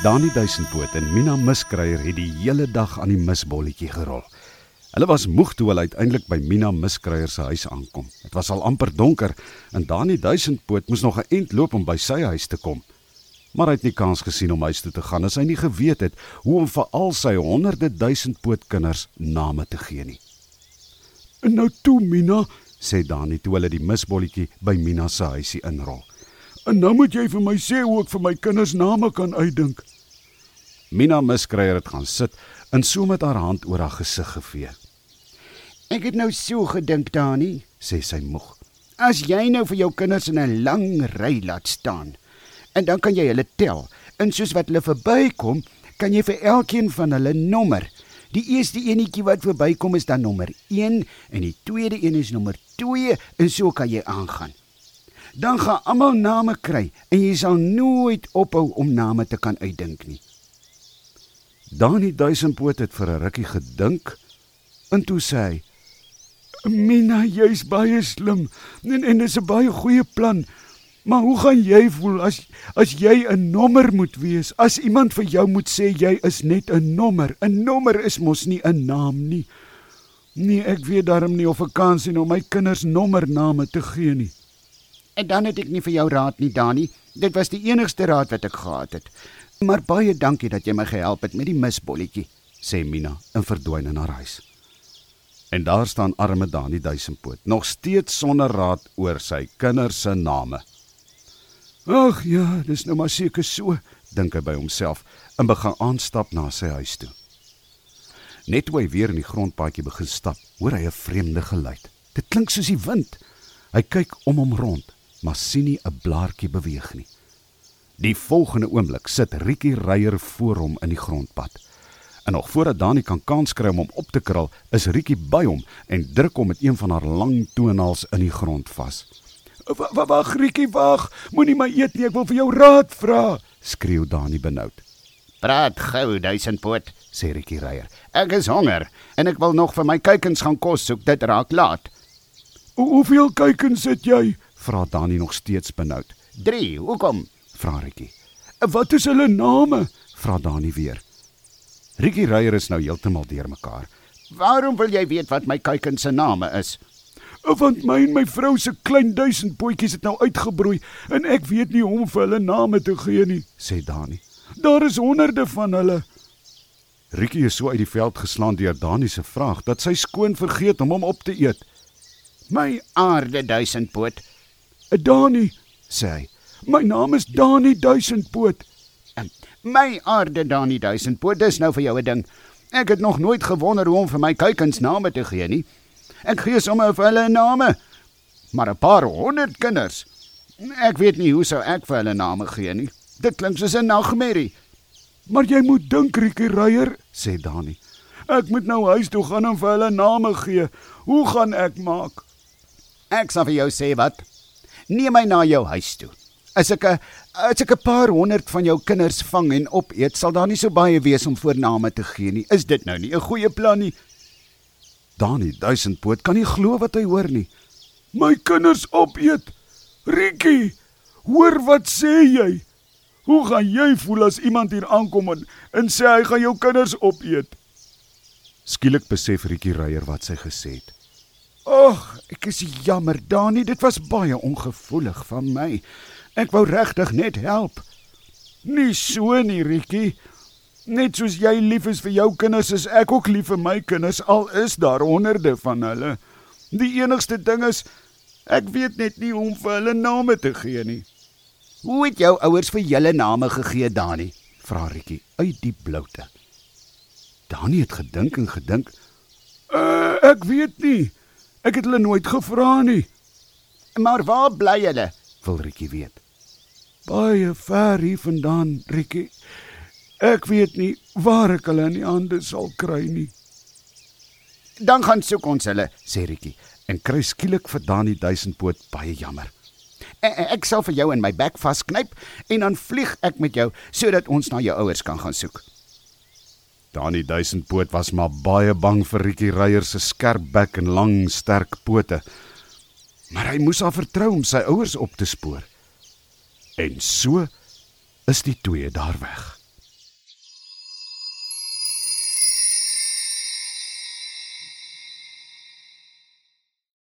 Dani Duisendpoot en Mina Miskryer het die hele dag aan die misbolletjie gerol. Hulle was moeg toe hulle uiteindelik by Mina Miskryer se huis aankom. Dit was al amper donker en Dani Duisendpoot moes nog 'n ent loop om by sy huis te kom. Maar hy het nie kans gesien om huis toe te gaan as hy nie geweet het hoe om vir al sy honderde duisendpoot kinders name te gee nie. En nou toe Mina, sê Dani toe hulle die misbolletjie by Mina se huisie inrol. En nou moet jy vir my sê hoe ek vir my kinders name kan uitdink. Mina Miskryer het gaan sit en so met haar hand oor haar gesig gevee. Ek het nou so gedink, Dani, sê sy moeg. As jy nou vir jou kinders in 'n lang ry laat staan en dan kan jy hulle tel, en soos wat hulle verbykom, kan jy vir elkeen van hulle nommer. Die eerste enetjie wat verbykom is dan nommer 1 en die tweede een is nommer 2 en so kan jy aangaan. Dan gaan almal name kry en jy sal nooit ophou om name te kan uitdink nie. Dani Duisendpoot het vir 'n rukkie gedink en toe sê hy: "Mina, jy's baie slim en en dis 'n baie goeie plan. Maar hoe gaan jy voel as as jy 'n nommer moet wees? As iemand vir jou moet sê jy is net 'n nommer. 'n Nommer is mos nie 'n naam nie. Nee, ek weet darm nie of ek kan sien om my kinders nommername te gee nie." En dan het ek nie vir jou raad nie, Dani. Dit was die enigste raad wat ek gehad het. Maar baie dankie dat jy my gehelp het met die misbolletjie, sê Mina en verdwyn in haar huis. En daar staan arme Dani Duisendpoot, nog steeds sonder raad oor sy kinders se name. Ag ja, dis nou maar seker so, dink hy by homself en begin aanstap na sy huis toe. Net toe hy weer in die grondpaadjie begin stap, hoor hy 'n vreemde geluid. Dit klink soos die wind. Hy kyk om hom rond, maar sien nie 'n blaartjie beweeg nie. Die volgende oomblik sit Riekie Reier voor hom in die grondpad. En nog voordat Dani kan kans kry om hom op te krul, is Riekie by hom en druk hom met een van haar lang toenails in die grond vas. "Wag, Riekie, wag. Moenie my eet nie. Ek wil vir jou raad vra," skreeu Dani benoud. "Praat gou, duisendpoot," sê Riekie Reier. "Ek is honger en ek wil nog vir my kuikens gaan kos soek. Dit raak laat." "Hoe hoeveel kuikens het jy?" Vra Dani nog steeds benoud. "3. Hoekom?" vra Rikkie. "Wat is hulle name?" vra Dani weer. Rikkie Reier is nou heeltemal deurmekaar. "Waarom wil jy weet wat my kuikens se name is?" "Want my en my vrou se klein duisend potjies het nou uitgebroei en ek weet nie hoe om vir hulle name te gee nie," sê Dani. "Daar is honderde van hulle." Rikkie is so uit die veld geslaan deur Dani se vraag dat sy skoon vergeet om hom op te eet. "My aarde duisendpoot," "Dani," sê hy. My naam is Dani Duisendpoot. En my aarde Dani Duisendpoot, dis nou vir jou 'n ding. Ek het nog nooit gewonder hoe om vir my kuikens name te gee nie. Ek gee sommer vir hulle name. Maar 'n paar honderd kinders. Ek weet nie hoe sou ek vir hulle name gee nie. Dit klink soos 'n nagmerrie. Maar jy moet dink, Riekie Reier, sê Dani. Ek moet nou huis toe gaan en vir hulle name gee. Hoe gaan ek maak? Ek sal vir jou sê wat. Neem my na jou huis toe. As ek 'n as ek 'n paar honderd van jou kinders vang en opeet, sal daar nie so baie wees om voorname te gee nie. Is dit nou nie 'n goeie plan nie? Dani, duisendpoot kan nie glo wat hy hoor nie. My kinders opeet. Rikkie, hoor wat sê jy? Hoe gaan jy voel as iemand hier aankom en, en sê hy gaan jou kinders opeet? Skielik besef Rikkie Reier wat sy gesê het. Ek is jammer, Dani, dit was baie ongevoelig van my. Ek wou regtig net help. Nie so nie, Rikkie. Net soos jy lief is vir jou kinders, is ek ook lief vir my kinders al is daar honderde van hulle. Die enigste ding is ek weet net nie hoe om vir hulle name te gee nie. Hoe het jou ouers vir julle name gegee, Dani? vra Rikkie uit die bloute. Dani het gedink en gedink. Uh, ek weet nie. Ek het hulle nooit gevra nie. Maar waar bly hulle? wil Rikkie weet. Baie ver hier vandaan, Rikkie. Ek weet nie waar ek hulle in die hande sal kry nie. Dan gaan soek ons hulle, sê Rikkie en kry skielik vir Dani duisendpoot baie jammer. E ek sal vir jou in my bek vasknyp en dan vlieg ek met jou sodat ons na jou ouers kan gaan soek. Dani duisendpoot was maar baie bang vir Rikkie Reier se skerp bek en lang sterk pote. Maar hy moes haar vertrou om sy ouers op te spoor. En so is die twee daar weg.